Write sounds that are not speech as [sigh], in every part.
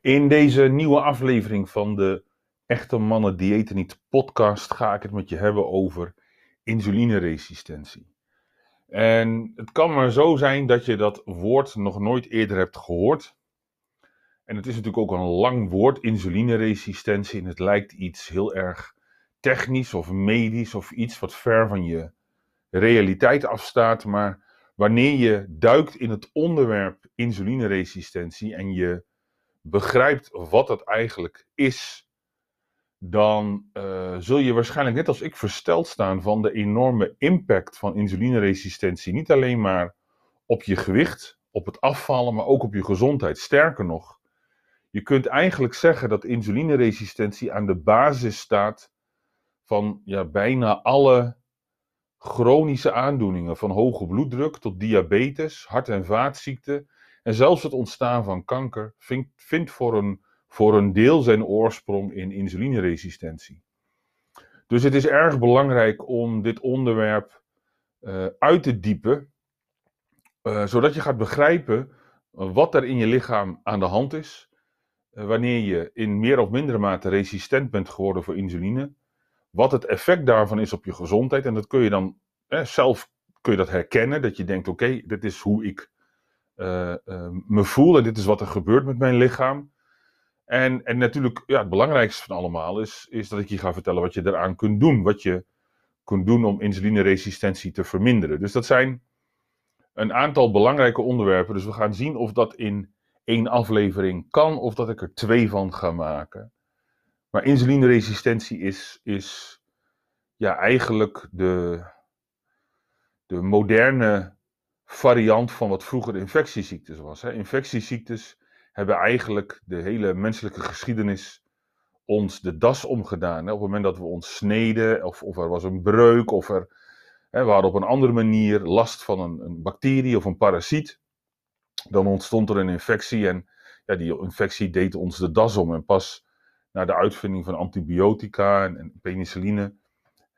In deze nieuwe aflevering van de Echte Mannen Diëten Niet podcast ga ik het met je hebben over insulineresistentie. En het kan maar zo zijn dat je dat woord nog nooit eerder hebt gehoord. En het is natuurlijk ook een lang woord, insulineresistentie. En het lijkt iets heel erg technisch of medisch of iets wat ver van je realiteit afstaat. Maar wanneer je duikt in het onderwerp insulineresistentie en je begrijpt wat dat eigenlijk is, dan uh, zul je waarschijnlijk net als ik versteld staan van de enorme impact van insulineresistentie. Niet alleen maar op je gewicht, op het afvallen, maar ook op je gezondheid. Sterker nog, je kunt eigenlijk zeggen dat insulineresistentie aan de basis staat van ja, bijna alle chronische aandoeningen, van hoge bloeddruk tot diabetes, hart- en vaatziekten en zelfs het ontstaan van kanker vindt, vindt voor, een, voor een deel zijn oorsprong in insulineresistentie. Dus het is erg belangrijk om dit onderwerp uh, uit te diepen, uh, zodat je gaat begrijpen wat er in je lichaam aan de hand is, wanneer je in meer of mindere mate resistent bent geworden voor insuline, wat het effect daarvan is op je gezondheid. En dat kun je dan zelf kun je dat herkennen, dat je denkt, oké, dit is hoe ik uh, uh, me voel en dit is wat er gebeurt met mijn lichaam. En, en natuurlijk, ja, het belangrijkste van allemaal is, is dat ik je ga vertellen wat je eraan kunt doen. Wat je kunt doen om insulineresistentie te verminderen. Dus dat zijn een aantal belangrijke onderwerpen. Dus we gaan zien of dat in één aflevering kan of dat ik er twee van ga maken. Maar insulineresistentie is, is ja, eigenlijk de, de moderne variant van wat vroeger infectieziektes was. Hè. Infectieziektes hebben eigenlijk de hele menselijke geschiedenis ons de das omgedaan. Hè. Op het moment dat we ons sneden, of, of er was een breuk, of er, hè, we hadden op een andere manier last van een, een, bacterie of een parasiet, dan ontstond er een infectie en ja, die infectie deed ons de das om. En pas na de uitvinding van antibiotica en, en penicilline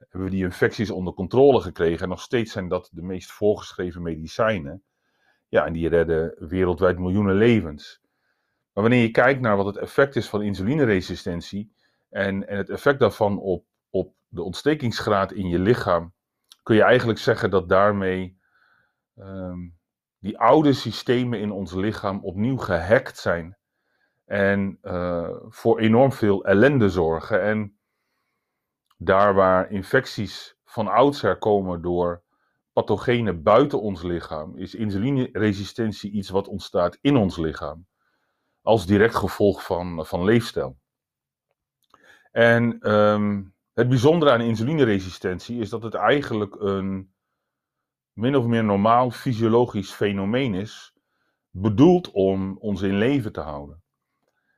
hebben we die infecties onder controle gekregen. En nog steeds zijn dat de meest voorgeschreven medicijnen. Ja, en die redden wereldwijd miljoenen levens. Maar wanneer je kijkt naar wat het effect is van insulineresistentie en, en het effect daarvan op, op de ontstekingsgraad in je lichaam, kun je eigenlijk zeggen dat daarmee um, die oude systemen in ons lichaam opnieuw gehackt zijn. En uh, voor enorm veel ellende zorgen. En daar waar infecties van oudsher komen door pathogenen buiten ons lichaam, is insulineresistentie iets wat ontstaat in ons lichaam. Als direct gevolg van, van leefstijl. En um, het bijzondere aan insulineresistentie is dat het eigenlijk een min of meer normaal fysiologisch fenomeen is, bedoeld om ons in leven te houden.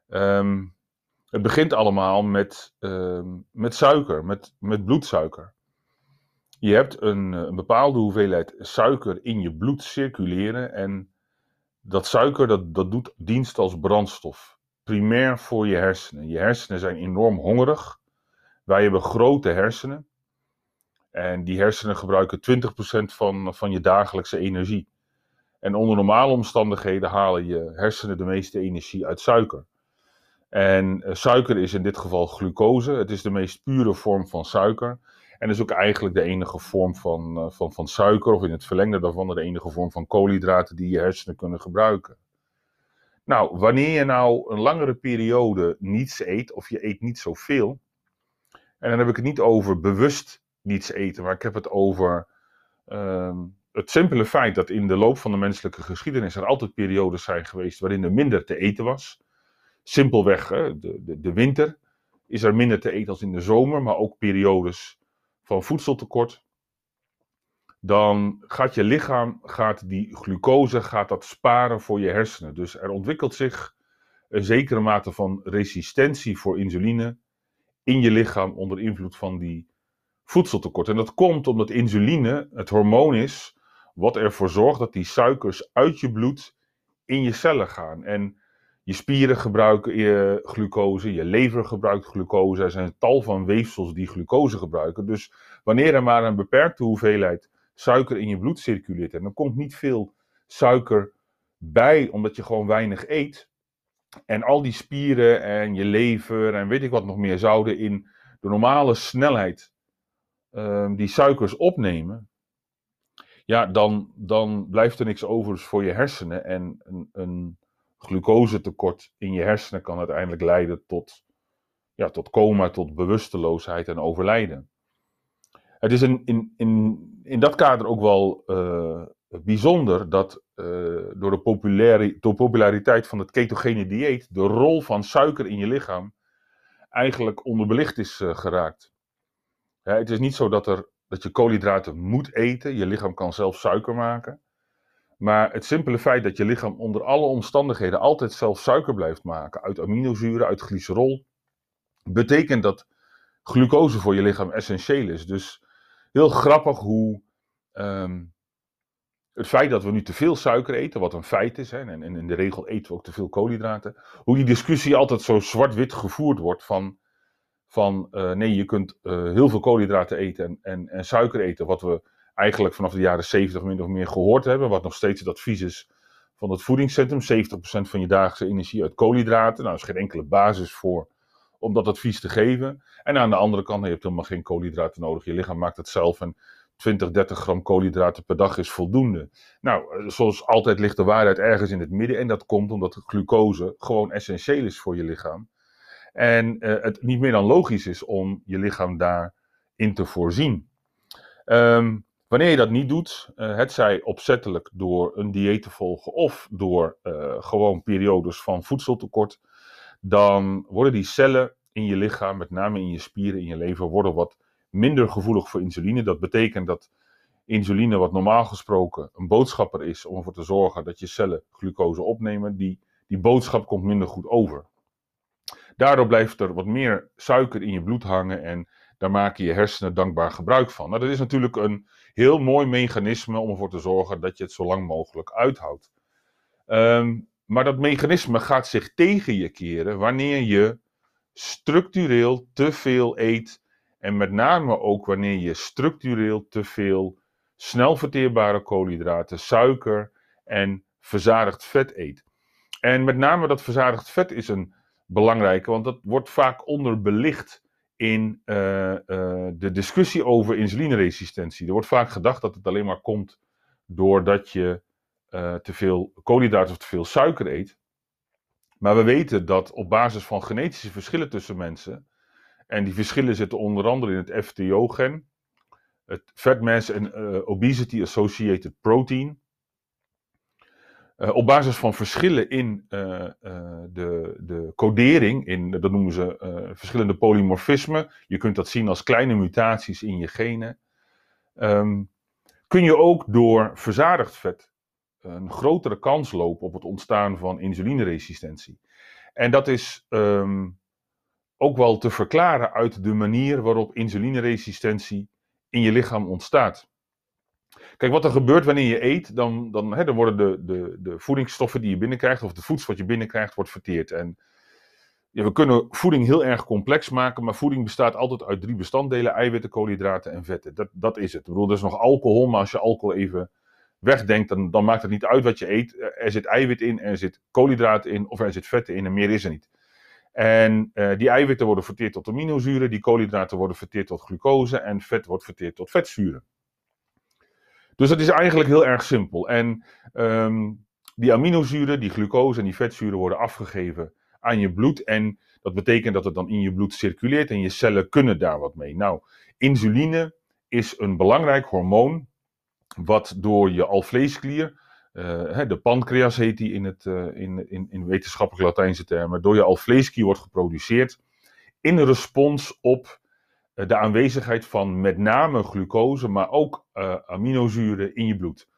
Um, het begint allemaal met, uh, met suiker, met, met bloedsuiker. Je hebt een, een, bepaalde hoeveelheid suiker in je bloed circuleren en dat suiker dat, dat doet dienst als brandstof. Primair voor je hersenen. Je hersenen zijn enorm hongerig. Wij hebben grote hersenen. En die hersenen gebruiken 20% van, van je dagelijkse energie. En onder normale omstandigheden halen je hersenen de meeste energie uit suiker. En uh, suiker is in dit geval glucose. Het is de meest pure vorm van suiker. En is ook eigenlijk de enige vorm van, uh, van, van suiker, of in het verlengde daarvan de enige vorm van koolhydraten die je hersenen kunnen gebruiken. Nou, wanneer je nou een langere periode niets eet, of je eet niet zoveel, en dan heb ik het niet over bewust niets eten, maar ik heb het over uh, het simpele feit dat in de loop van de menselijke geschiedenis er altijd periodes zijn geweest waarin er minder te eten was. Simpelweg, hè, de, de, de winter is er minder te eten als in de zomer, maar ook periodes van voedseltekort. Dan gaat je lichaam gaat die glucose gaat dat sparen voor je hersenen. Dus er ontwikkelt zich een zekere mate van resistentie voor insuline in je lichaam onder invloed van die voedseltekort. En dat komt omdat insuline het hormoon is wat ervoor zorgt dat die suikers uit je bloed in je cellen gaan. En je spieren gebruiken je glucose, je lever gebruikt glucose. Er zijn tal van weefsels die glucose gebruiken. Dus wanneer er maar een beperkte hoeveelheid suiker in je bloed circuleert en er komt niet veel suiker bij omdat je gewoon weinig eet, En al die spieren en je lever en weet ik wat nog meer zouden in de normale snelheid ehm, die suikers opnemen. Ja, dan, dan blijft er niks over voor je hersenen. En een, een glucosetekort in je hersenen kan uiteindelijk leiden tot, ja, tot coma, tot bewusteloosheid en overlijden. Het is in, in, in, in dat kader ook wel uh, bijzonder dat uh, door de populaire, door populariteit van het ketogene dieet de rol van suiker in je lichaam eigenlijk onderbelicht is uh, geraakt. Het is niet zo dat, er, dat je koolhydraten moet eten, je lichaam kan zelf suiker maken. Maar het simpele feit dat je lichaam onder alle omstandigheden altijd zelf suiker blijft maken, uit aminozuren, uit glycerol, betekent dat glucose voor je lichaam essentieel is. Dus heel grappig hoe um, het feit dat we nu te veel suiker eten, wat een feit is, hè, en, in de regel eten we ook te veel koolhydraten, hoe die discussie altijd zo zwart-wit gevoerd wordt van, van uh, nee, je kunt uh, heel veel koolhydraten eten en, en, en, suiker eten, wat we eigenlijk vanaf de jaren 70 min of meer gehoord hebben, wat nog steeds het advies is van het voedingscentrum, 70% van je dagelijkse energie uit koolhydraten. Nou, is geen enkele basis voor om dat advies te geven. En aan de andere kant, je hebt helemaal geen koolhydraten nodig, je lichaam maakt het zelf en 20, 30 gram koolhydraten per dag is voldoende. Nou, eh, zoals altijd ligt de waarheid ergens in het midden. En dat komt omdat glucose gewoon essentieel is voor je lichaam. En uh, het niet meer dan logisch is om je lichaam daarin te voorzien. Um, wanneer je dat niet doet, uh, het zij opzettelijk door een dieet te volgen of door uh, gewoon periodes van voedseltekort, dan worden die cellen in je lichaam, met name in je spieren, in je lever, worden wat minder gevoelig voor insuline. Dat betekent dat insuline, wat normaal gesproken een boodschapper is om ervoor te zorgen dat je cellen glucose opnemen, die, die boodschap komt minder goed over. Daardoor blijft er wat meer suiker in je bloed hangen en daar maken je hersenen dankbaar gebruik van. Nou, dat is natuurlijk een heel mooi mechanisme om ervoor te zorgen dat je het zo lang mogelijk uithoudt. Um, maar dat mechanisme gaat zich tegen je keren wanneer je structureel te veel eet en met name ook wanneer je structureel te veel snel verteerbare koolhydraten, suiker en verzadigd vet eet. En met name dat verzadigd vet is een belangrijke, want dat wordt vaak onderbelicht in uh, uh, de discussie over insulineresistentie. Er wordt vaak gedacht dat het alleen maar komt doordat je uh, te veel koolhydraten of te veel suiker eet. Maar we weten dat op basis van genetische verschillen tussen mensen en die verschillen zitten onder andere in het FTO-gen, het Fat Mass and Obesity Associated Protein. Uh, op basis van verschillen in uh, de, de codering, in, dat noemen ze verschillende polymorfismen, je kunt dat zien als kleine mutaties in je genen, um, kun je ook door verzadigd vet een grotere kans lopen op het ontstaan van insulineresistentie. En dat is um, ook wel te verklaren uit de manier waarop insulineresistentie in je lichaam ontstaat. Kijk, wat er gebeurt wanneer je eet, dan, dan, hè, dan worden de, de, de voedingsstoffen die je binnenkrijgt, of de voedsel wat je binnenkrijgt, wordt verteerd. En we kunnen voeding heel erg complex maken, maar voeding bestaat altijd uit drie bestanddelen: eiwitten, koolhydraten en vetten. Dat, dat is het. Ik bedoel, er is nog alcohol, maar als je alcohol even wegdenkt, dan, dan maakt het niet uit wat je eet. Er zit eiwit in, er zit koolhydraten in, of er zit vetten in en meer is er niet. En uh, die eiwitten worden verteerd tot aminozuren, die koolhydraten worden verteerd tot glucose en vet wordt verteerd tot vetzuren. Dus dat is eigenlijk heel erg simpel. En um, die aminozuren, die glucose en die vetzuren worden afgegeven aan je bloed. En dat betekent dat het dan in je bloed circuleert en je cellen kunnen daar wat mee. Nou, insuline is een belangrijk hormoon wat door je alvleesklier, uh, de pancreas heet die in, het, uh, in, in, in wetenschappelijke Latijnse termen, door je alvleesklier wordt geproduceerd in respons op de aanwezigheid van met name glucose, maar ook aminozuren in je bloed.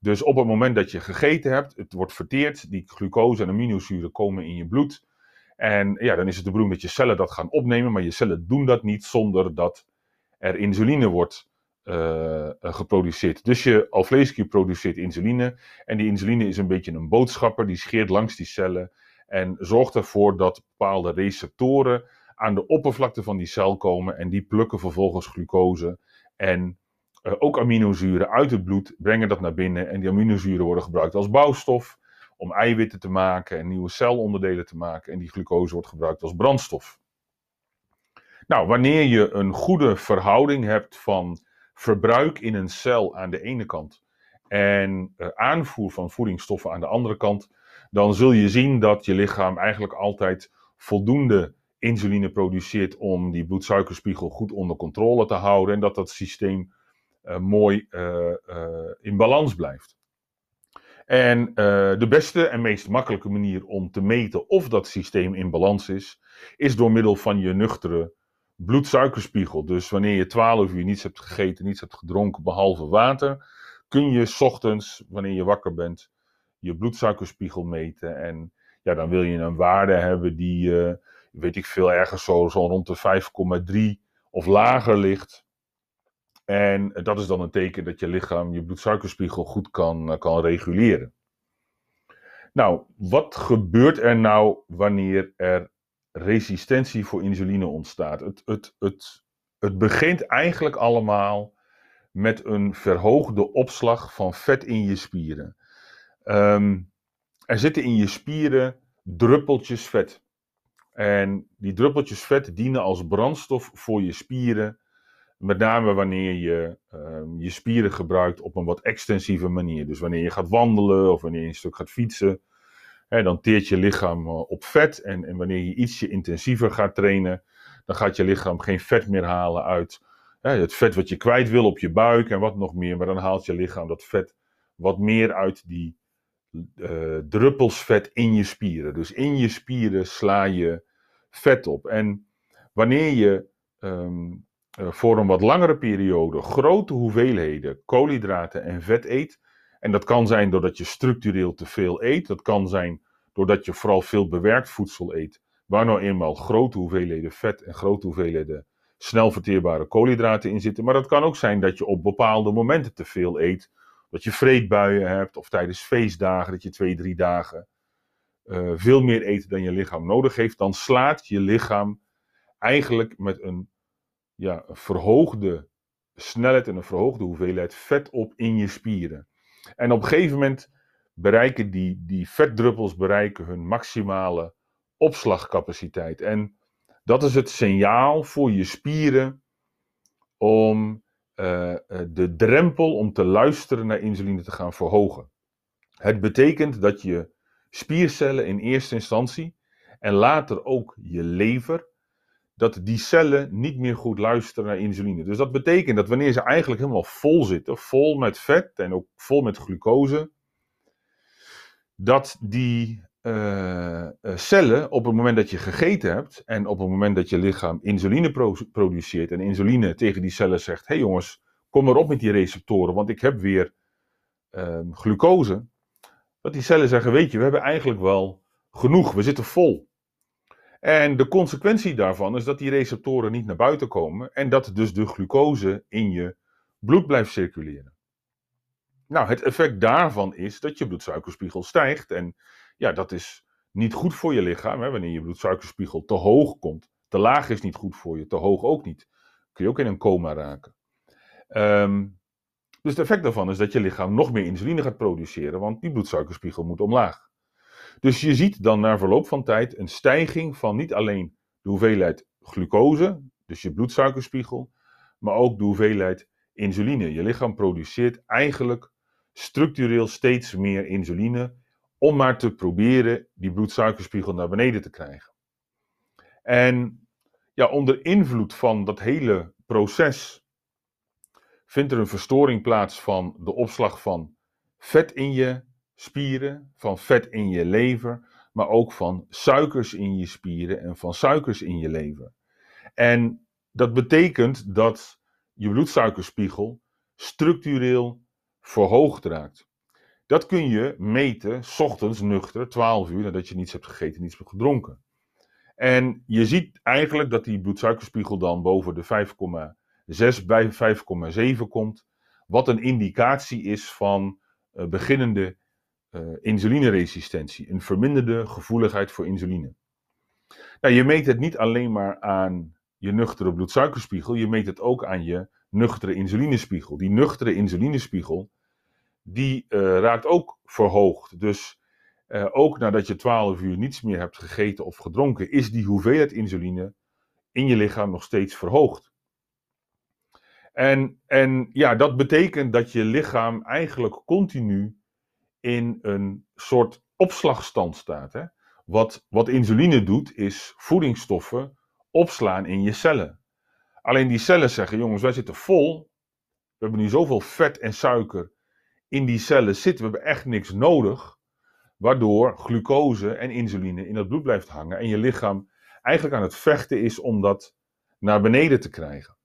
Dus op het moment dat je gegeten hebt, het wordt verteerd, die glucose en aminozuren komen in je bloed. En ja, dan is het de bedoeling dat je cellen dat gaan opnemen, maar je cellen doen dat niet zonder dat er insuline wordt uh, geproduceerd. Dus je alvleesklier produceert insuline. En die insuline is een beetje een boodschapper, die scheert langs die cellen. En zorgt ervoor dat bepaalde receptoren aan de oppervlakte van die cel komen. En die plukken vervolgens glucose en uh, ook aminozuren uit het bloed, brengen dat naar binnen. En die aminozuren worden gebruikt als bouwstof om eiwitten te maken en nieuwe celonderdelen te maken. En die glucose wordt gebruikt als brandstof. Nou, wanneer je een goede verhouding hebt van verbruik in een cel aan de ene kant en uh, aanvoer van voedingsstoffen aan de andere kant, dan zul je zien dat je lichaam eigenlijk altijd voldoende insuline produceert om die bloedsuikerspiegel goed onder controle te houden en dat dat systeem uh, mooi uh, in balans blijft. En de beste en meest makkelijke manier om te meten of dat systeem in balans is, is door middel van je nuchtere bloedsuikerspiegel. Dus wanneer je 12 uur niets hebt gegeten, niets hebt gedronken behalve water, kun je ochtends, wanneer je wakker bent, je bloedsuikerspiegel meten. En ja, dan wil je een waarde hebben die, weet ik veel, ergens zo, zo rond de 5,3 of lager ligt. En dat is dan een teken dat je lichaam je bloedsuikerspiegel goed kan, kan reguleren. Nou, wat gebeurt er nou wanneer er resistentie voor insuline ontstaat. Het, het, het, het begint eigenlijk allemaal met een verhoogde opslag van vet in je spieren. Ehm, er zitten in je spieren druppeltjes vet. En die druppeltjes vet dienen als brandstof voor je spieren. Met name wanneer je um, je spieren gebruikt op een wat extensieve manier. Dus wanneer je gaat wandelen of wanneer je een stuk gaat fietsen dan teert je lichaam eh, op vet. En, en, wanneer je ietsje intensiever gaat trainen, dan gaat je lichaam geen vet meer halen uit het vet wat je kwijt wil op je buik en wat nog meer. Maar dan haalt je lichaam dat vet wat meer uit die uh, druppels vet in je spieren. Dus in je spieren sla je vet op. En wanneer je um, voor een wat langere periode grote hoeveelheden koolhydraten en vet eet, en dat kan zijn doordat je structureel te veel eet. Dat kan zijn doordat je vooral veel bewerkt voedsel eet. Waar nou eenmaal grote hoeveelheden vet en grote hoeveelheden snel verteerbare koolhydraten in zitten. Maar dat kan ook zijn dat je op bepaalde momenten te veel eet. Dat je vreedbuien hebt of tijdens feestdagen dat je twee, drie dagen uh, veel meer eet dan je lichaam nodig heeft. Dan slaat je lichaam eigenlijk met een ja, verhoogde snelheid en een verhoogde hoeveelheid vet op in je spieren. En op een gegeven moment bereiken die, die vetdruppels bereiken hun maximale opslagcapaciteit. En dat is het signaal voor je spieren om uh, de drempel om te luisteren naar insuline te gaan verhogen. Het betekent dat je spiercellen in eerste instantie en later ook je lever dat die cellen niet meer goed luisteren naar insuline. Dus dat betekent dat wanneer ze eigenlijk helemaal vol zitten, vol met vet en ook vol met glucose, dat die uh, cellen op het moment dat je gegeten hebt en op het moment dat je lichaam insuline produceert en insuline tegen die cellen zegt: hé hey jongens, kom maar op met die receptoren, want ik heb weer uh, glucose. Dat die cellen zeggen: weet je, we hebben eigenlijk wel genoeg, we zitten vol. En de consequentie daarvan is dat die receptoren niet naar buiten komen en dat dus de glucose in je bloed blijft circuleren. Nou, het effect daarvan is dat je bloedsuikerspiegel stijgt en ja, dat is niet goed voor je lichaam. Hè? Wanneer je bloedsuikerspiegel te hoog komt, te laag is niet goed voor je, te hoog ook niet. Kun je ook in een coma raken. Um, dus het effect daarvan is dat je lichaam nog meer insuline gaat produceren, want die bloedsuikerspiegel moet omlaag. Dus je ziet dan na verloop van tijd een stijging van niet alleen de hoeveelheid glucose, dus je bloedsuikerspiegel, maar ook de hoeveelheid insuline. Je lichaam produceert eigenlijk structureel steeds meer insuline om maar te proberen die bloedsuikerspiegel naar beneden te krijgen. En ja, onder invloed van dat hele proces vindt er een verstoring plaats van de opslag van vet in je spieren, van vet in je lever, maar ook van suikers in je spieren en van suikers in je lever. En dat betekent dat je bloedsuikerspiegel structureel verhoogd raakt. Dat kun je meten, s ochtends nuchter, 12 uur nadat je niets hebt gegeten, niets hebt gedronken. En je ziet eigenlijk dat die bloedsuikerspiegel dan boven de 5,6 bij 5,7 komt. Wat een indicatie is van uh, beginnende uh, insulineresistentie, een verminderde gevoeligheid voor insuline. Nou, je meet het niet alleen maar aan je nuchtere bloedsuikerspiegel, je meet het ook aan je nuchtere insulinespiegel. Die nuchtere insulinespiegel, die uh, raakt ook verhoogd. Dus uh, ook nadat je 12 uur niets meer hebt gegeten of gedronken, is die hoeveelheid insuline in je lichaam nog steeds verhoogd. En, en ja, dat betekent dat je lichaam eigenlijk continu in een soort opslagstand staat. Hè? Wat, wat insuline doet, is voedingsstoffen opslaan in je cellen. Alleen die cellen zeggen: jongens, wij zitten vol. We hebben nu zoveel vet en suiker in die cellen zitten. We hebben echt niks nodig. Waardoor glucose en insuline in het bloed blijft hangen. En je lichaam eigenlijk aan het vechten is om dat naar beneden te krijgen.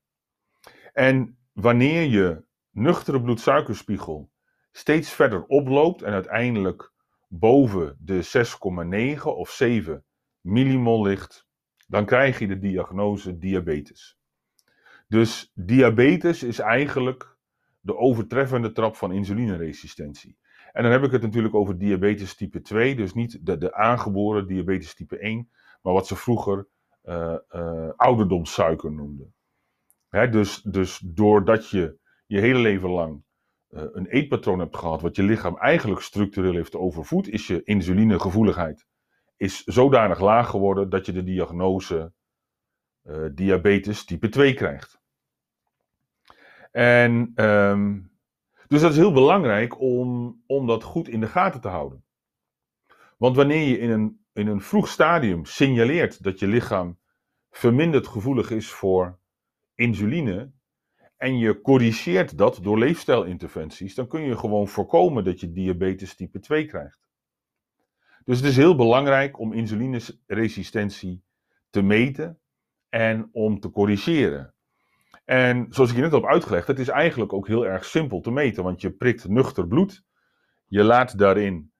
En wanneer je nuchtere bloedsuikerspiegel steeds verder oploopt en uiteindelijk boven de 6,9 of 7 millimol ligt, dan krijg je de diagnose diabetes. Dus diabetes is eigenlijk de overtreffende trap van insulineresistentie. En dan heb ik het natuurlijk over diabetes type 2, dus niet de, aangeboren diabetes type 1, maar wat ze vroeger uh, uh, ouderdomssuiker noemden. Hè, dus, dus doordat je je hele leven lang uh, een eetpatroon hebt gehad, wat je lichaam eigenlijk structureel heeft overvoed, is je insulinegevoeligheid is zodanig laag geworden dat je de diagnose diabetes type 2 krijgt. En um, dus dat is heel belangrijk om, om dat goed in de gaten te houden. Want wanneer je in een, in een vroeg stadium signaleert dat je lichaam verminderd gevoelig is voor insuline, en je corrigeert dat door leefstijlinterventies, dan kun je gewoon voorkomen dat je diabetes type 2 krijgt. Dus het is heel belangrijk om insulineresistentie te meten en om te corrigeren. En zoals ik je net heb uitgelegd, het is eigenlijk ook heel erg simpel te meten, want je prikt nuchter bloed. Je laat daarin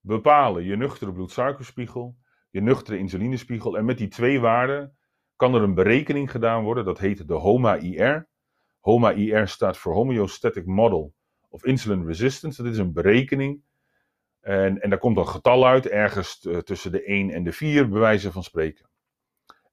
bepalen je nuchtere bloedsuikerspiegel, je nuchtere insulinespiegel. En met die twee waarden kan er een berekening gedaan worden, dat heet de HOMA-IR. HOMA-IR staat voor Homeostatic Model of Insulin Resistance. Dat is een berekening. En, en daar komt een getal uit, ergens tussen de 1 en de 4, bij wijze van spreken.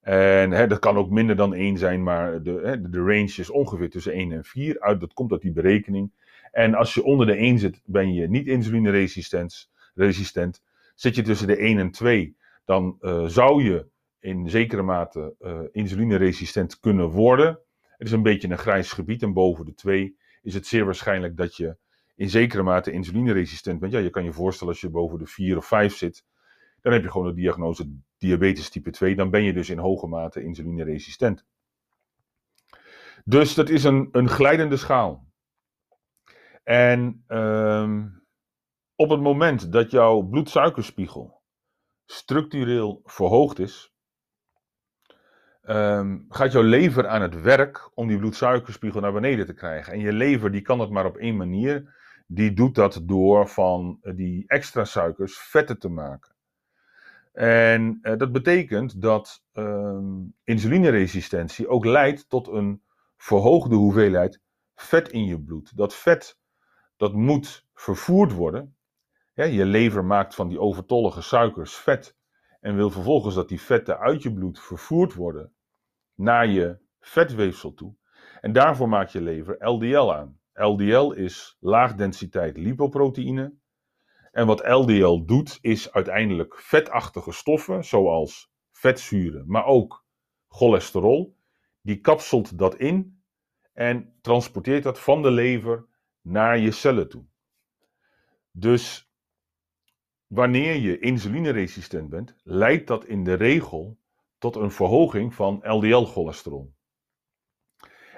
En hè, dat kan ook minder dan 1 zijn, maar de, hè, de range is ongeveer tussen 1 en 4. Uit, dat komt uit die berekening. En als je onder de 1 zit, ben je niet insulineresistent. Resistent. Zit je tussen de 1 en 2, dan uh, zou je in zekere mate uh, insulineresistent kunnen worden. Het is een beetje een grijs gebied en boven de 2 is het zeer waarschijnlijk dat je in zekere mate insulineresistent bent. Ja, je kan je voorstellen als je boven de 4 of 5 zit, dan heb je gewoon de diagnose diabetes type 2. Dan ben je dus in hoge mate insulineresistent. Dus dat is een, een glijdende schaal. En um, op het moment dat jouw bloedsuikerspiegel structureel verhoogd is, um, gaat jouw lever aan het werk om die bloedsuikerspiegel naar beneden te krijgen. En je lever die kan dat maar op één manier. Die doet dat door van die extra suikers vetten te maken. En uh, dat betekent dat um, insulineresistentie ook leidt tot een verhoogde hoeveelheid vet in je bloed. Dat vet, dat moet vervoerd worden. Je lever maakt van die overtollige suikers vet en wil vervolgens dat die vetten uit je bloed vervoerd worden naar je vetweefsel toe. En daarvoor maakt je lever LDL aan. LDL is laagdensiteit lipoproteïne. En wat LDL doet, is uiteindelijk vetachtige stoffen, zoals vetzuren, maar ook cholesterol. Die kapselt dat in en transporteert dat van de lever naar je cellen toe. Dus wanneer je insulineresistent bent, leidt dat in de regel tot een verhoging van LDL-cholesterol.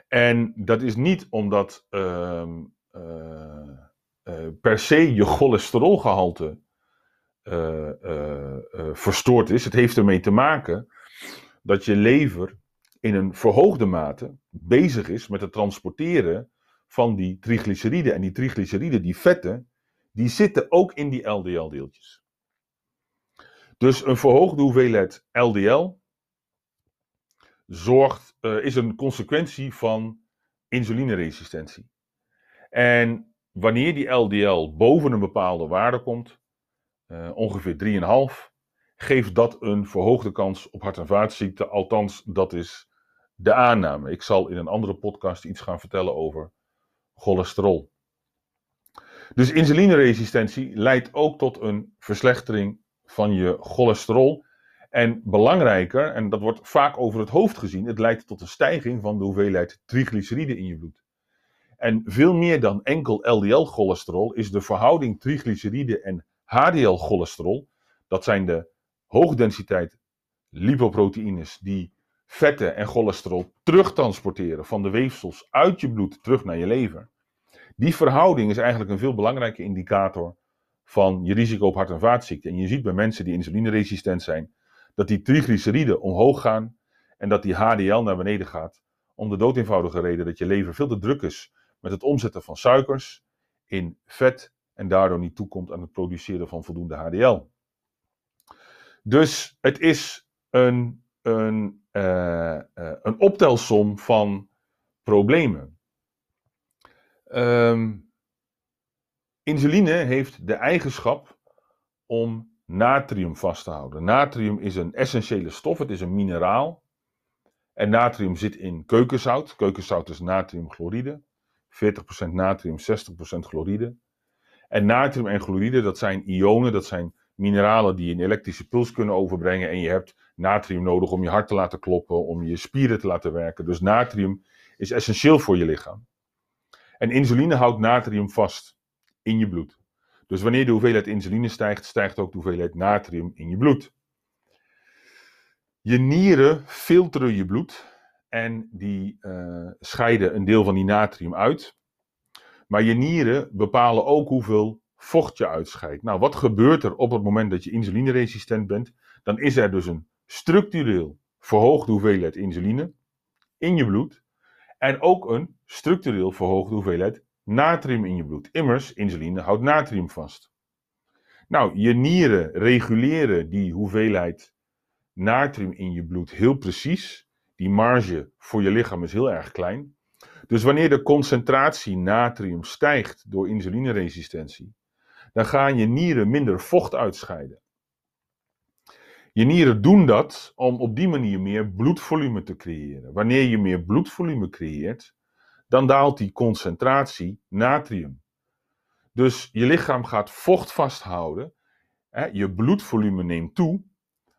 En dat is niet omdat uh, uh, uh, per se je cholesterolgehalte uh, verstoord is. Het heeft ermee te maken dat je lever in een verhoogde mate bezig is met het transporteren van die triglyceriden. En die triglyceriden, die vetten, die zitten ook in die LDL-deeltjes. Dus een verhoogde hoeveelheid LDL zorgt, is een consequentie van insulineresistentie. En wanneer die LDL boven een bepaalde waarde komt, uh, ongeveer 3,5, geeft dat een verhoogde kans op hart- en vaatziekten. Althans, dat is de aanname. Ik zal in een andere podcast iets gaan vertellen over cholesterol. Dus insulineresistentie leidt ook tot een verslechtering van je cholesterol. En belangrijker, en dat wordt vaak over het hoofd gezien, het leidt tot een stijging van de hoeveelheid triglyceriden in je bloed. En veel meer dan enkel LDL-cholesterol is de verhouding triglyceriden en HDL-cholesterol. Dat zijn de hoogdensiteit lipoproteïnes die vetten en cholesterol terugtransporteren van de weefsels uit je bloed terug naar je lever. Die verhouding is eigenlijk een veel belangrijke indicator van je risico op hart- en vaatziekten. En je ziet bij mensen die insulineresistent zijn, dat die triglyceriden omhoog gaan en dat die HDL naar beneden gaat. Om de doodeenvoudige reden dat je lever veel te druk is met het omzetten van suikers in vet en daardoor niet toekomt aan het produceren van voldoende HDL. Dus het is een, een, uh, uh, een optelsom van problemen. Um, insuline heeft de eigenschap om natrium vast te houden. Natrium is een essentiële stof, het is een mineraal. En natrium zit in keukenzout. Keukenzout is natriumchloride. 40% natrium, 60% chloride. En natrium en chloride, dat zijn ionen, dat zijn mineralen die een elektrische puls kunnen overbrengen. En je hebt natrium nodig om je hart te laten kloppen, om je spieren te laten werken. Dus natrium is essentieel voor je lichaam. En insuline houdt natrium vast in je bloed. Dus wanneer de hoeveelheid insuline stijgt, stijgt ook de hoeveelheid natrium in je bloed. Je nieren filteren je bloed en die uh, scheiden een deel van die natrium uit. Maar je nieren bepalen ook hoeveel vocht je uitscheidt. Nou, wat gebeurt er op het moment dat je insulineresistent bent? Dan is er dus een structureel verhoogde hoeveelheid insuline in je bloed. En ook een structureel verhoogde hoeveelheid natrium in je bloed. Immers, insuline houdt natrium vast. Nou, je nieren reguleren die hoeveelheid natrium in je bloed heel precies. Die marge voor je lichaam is heel erg klein. Dus wanneer de concentratie natrium stijgt door insulineresistentie, dan gaan je nieren minder vocht uitscheiden. Je nieren doen dat om op die manier meer bloedvolume te creëren. Wanneer je meer bloedvolume creëert, dan daalt die concentratie natrium. Dus je lichaam gaat vocht vasthouden, hè, je bloedvolume neemt toe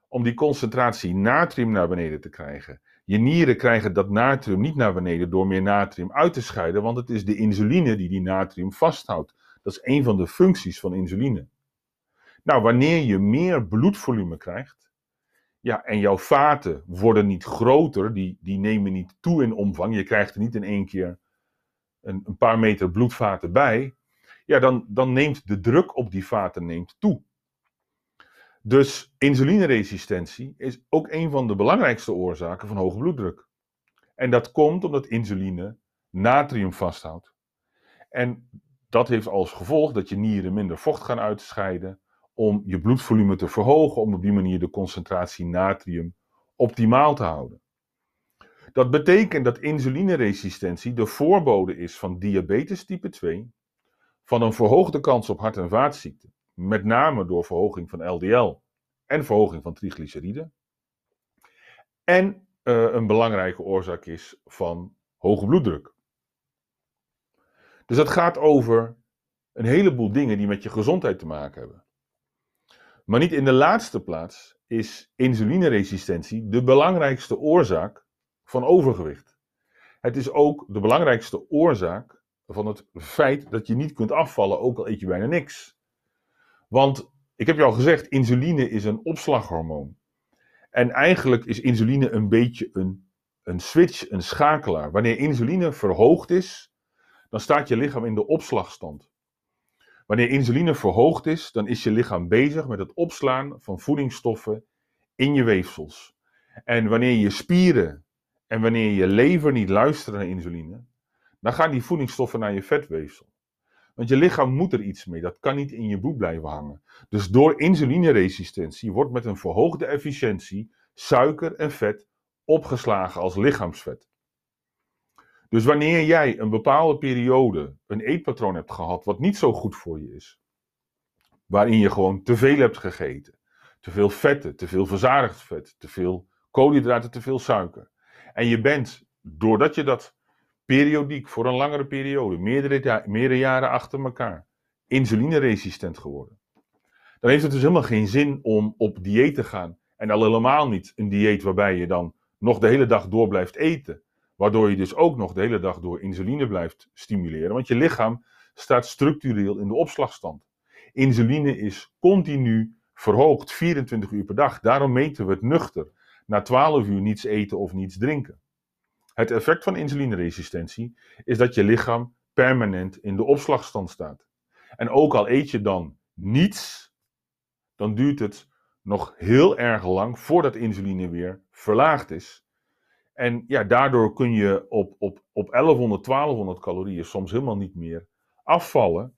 om die concentratie natrium naar beneden te krijgen. Je nieren krijgen dat natrium niet naar beneden door meer natrium uit te scheiden, want het is de insuline die die natrium vasthoudt. Dat is een van de functies van insuline. Nou, wanneer je meer bloedvolume krijgt, ja, en jouw vaten worden niet groter, die, die nemen niet toe in omvang, je krijgt er niet in één keer een, een paar meter bloedvaten bij, ja, dan, dan neemt de druk op die vaten neemt toe. Dus insulineresistentie is ook een van de belangrijkste oorzaken van hoge bloeddruk. En dat komt omdat insuline natrium vasthoudt. En dat heeft als gevolg dat je nieren minder vocht gaan uitscheiden om je bloedvolume te verhogen, om op die manier de concentratie natrium optimaal te houden. Dat betekent dat insulineresistentie de voorbode is van diabetes type 2, van een verhoogde kans op hart- en vaatziekten, met name door verhoging van LDL en verhoging van triglyceriden, en uh, een belangrijke oorzaak is van hoge bloeddruk. Dus het gaat over een heleboel dingen die met je gezondheid te maken hebben. Maar niet in de laatste plaats is insulineresistentie de belangrijkste oorzaak van overgewicht. Het is ook de belangrijkste oorzaak van het feit dat je niet kunt afvallen, ook al eet je bijna niks. Want ik heb je al gezegd, insuline is een opslaghormoon. En eigenlijk is insuline een beetje een, een switch, een schakelaar. Wanneer insuline verhoogd is, dan staat je lichaam in de opslagstand. Wanneer insuline verhoogd is, dan is je lichaam bezig met het opslaan van voedingsstoffen in je weefsels. En wanneer je spieren en wanneer je lever niet luisteren naar insuline, dan gaan die voedingsstoffen naar je vetweefsel. Want je lichaam moet er iets mee, dat kan niet in je bloed blijven hangen. Dus door insulineresistentie wordt met een verhoogde efficiëntie suiker en vet opgeslagen als lichaamsvet. Dus wanneer jij een bepaalde periode een eetpatroon hebt gehad wat niet zo goed voor je is, waarin je gewoon te veel hebt gegeten, te veel vetten, te veel verzadigd vet, te veel koolhydraten, te veel suiker, en je bent, doordat je dat periodiek voor een langere periode, meerdere, jaren achter elkaar, insulineresistent geworden. Dan heeft het dus helemaal geen zin om op dieet te gaan. En al helemaal niet een dieet waarbij je dan nog de hele dag door blijft eten. Waardoor je dus ook nog de hele dag door insuline blijft stimuleren. Want je lichaam staat structureel in de opslagstand. Insuline is continu verhoogd, 24 uur per dag. Daarom meten we het nuchter. Na 12 uur niets eten of niets drinken. Het effect van insulineresistentie is dat je lichaam permanent in de opslagstand staat. En ook al eet je dan niets, dan duurt het nog heel erg lang voordat insuline weer verlaagd is. En ja, daardoor kun je op, op, op 1100, 1200 calorieën soms helemaal niet meer afvallen.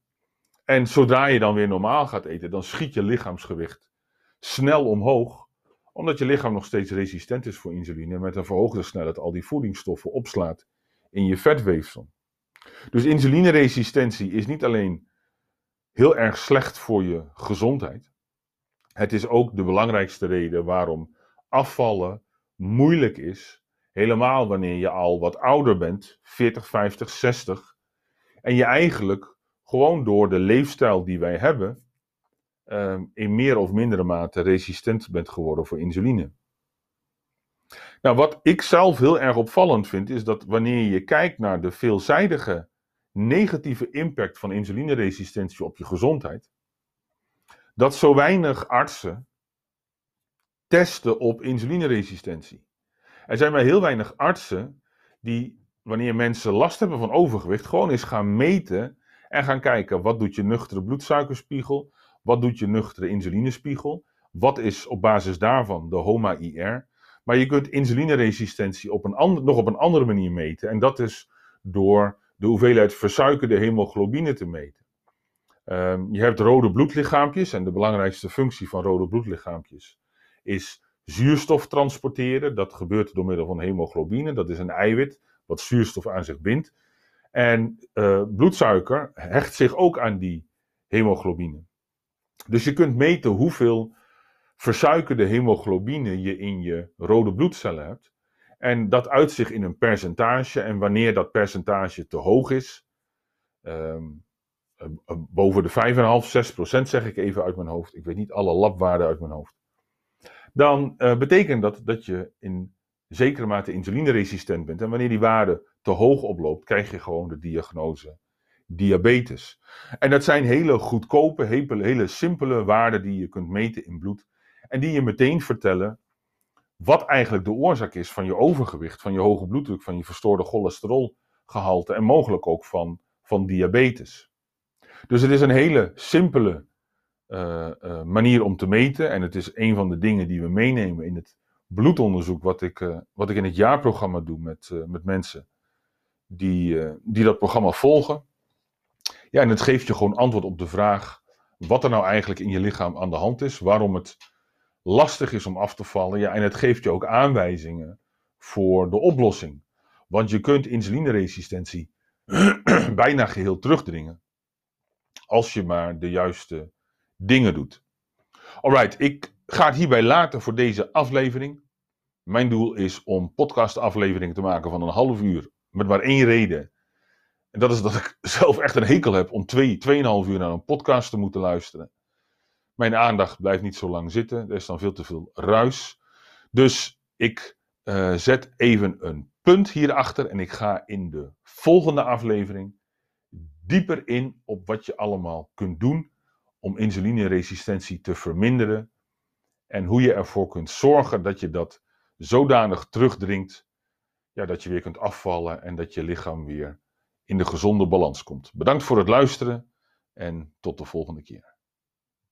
En zodra je dan weer normaal gaat eten, dan schiet je lichaamsgewicht snel omhoog, omdat je lichaam nog steeds resistent is voor insuline met een verhoogde snelheid al die voedingsstoffen opslaat in je vetweefsel. Dus insulineresistentie is niet alleen heel erg slecht voor je gezondheid. Het is ook de belangrijkste reden waarom afvallen moeilijk is. Helemaal wanneer je al wat ouder bent, 40, 50, 60. En je eigenlijk gewoon door de leefstijl die wij hebben, ehm, in meer of mindere mate resistent bent geworden voor insuline. Nou, wat ik zelf heel erg opvallend vind, is dat wanneer je kijkt naar de veelzijdige negatieve impact van insulineresistentie op je gezondheid, dat zo weinig artsen testen op insulineresistentie. Er zijn maar heel weinig artsen die, wanneer mensen last hebben van overgewicht, gewoon eens gaan meten en gaan kijken wat doet je nuchtere bloedsuikerspiegel, wat doet je nuchtere insulinespiegel, wat is op basis daarvan de HOMA-IR. Maar je kunt insulineresistentie op een ander, nog op een andere manier meten en dat is door de hoeveelheid versuikerde hemoglobine te meten. Um, je hebt rode bloedlichaampjes en de belangrijkste functie van rode bloedlichaampjes is zuurstof transporteren. Dat gebeurt door middel van hemoglobine. Dat is een eiwit wat zuurstof aan zich bindt. En uh, bloedsuiker hecht zich ook aan die hemoglobine. Dus je kunt meten hoeveel versuikerde hemoglobine je in je rode bloedcellen hebt. En dat uit zich in een percentage. En wanneer dat percentage te hoog is, um, boven de 5,5, 6 procent zeg ik even uit mijn hoofd. Ik weet niet alle labwaarden uit mijn hoofd. Dan uh, betekent dat dat je in zekere mate insulineresistent bent. En wanneer die waarde te hoog oploopt, krijg je gewoon de diagnose diabetes. En dat zijn hele goedkope, hele, simpele waarden die je kunt meten in bloed. En die je meteen vertellen wat eigenlijk de oorzaak is van je overgewicht, van je hoge bloeddruk, van je verstoorde cholesterolgehalte en mogelijk ook van, van diabetes. Dus het is een hele simpele uh, uh, manier om te meten. En het is een van de dingen die we meenemen in het bloedonderzoek, wat ik, uh, wat ik in het jaarprogramma doe met, met mensen die, die dat programma volgen. Ja, en het geeft je gewoon antwoord op de vraag wat er nou eigenlijk in je lichaam aan de hand is, waarom het lastig is om af te vallen. Ja, en het geeft je ook aanwijzingen voor de oplossing. Want je kunt insulineresistentie [clears throat] bijna geheel terugdringen. Als je maar de juiste dingen doet. Alright, ik ga het hierbij laten voor deze aflevering. Mijn doel is om podcastafleveringen te maken van een half uur. Met maar één reden. En dat is dat ik [laughs] zelf echt een hekel heb om twee, tweeënhalf uur naar een podcast te moeten luisteren. Mijn aandacht blijft niet zo lang zitten. Er is dan veel te veel ruis. Dus ik uh, zet even een punt hierachter. En ik ga in de volgende aflevering dieper in op wat je allemaal kunt doen om insulineresistentie te verminderen. En hoe je ervoor kunt zorgen dat je dat zodanig terugdringt. Ja, dat je weer kunt afvallen en dat je lichaam weer in de gezonde balans komt. Bedankt voor het luisteren en tot de volgende keer.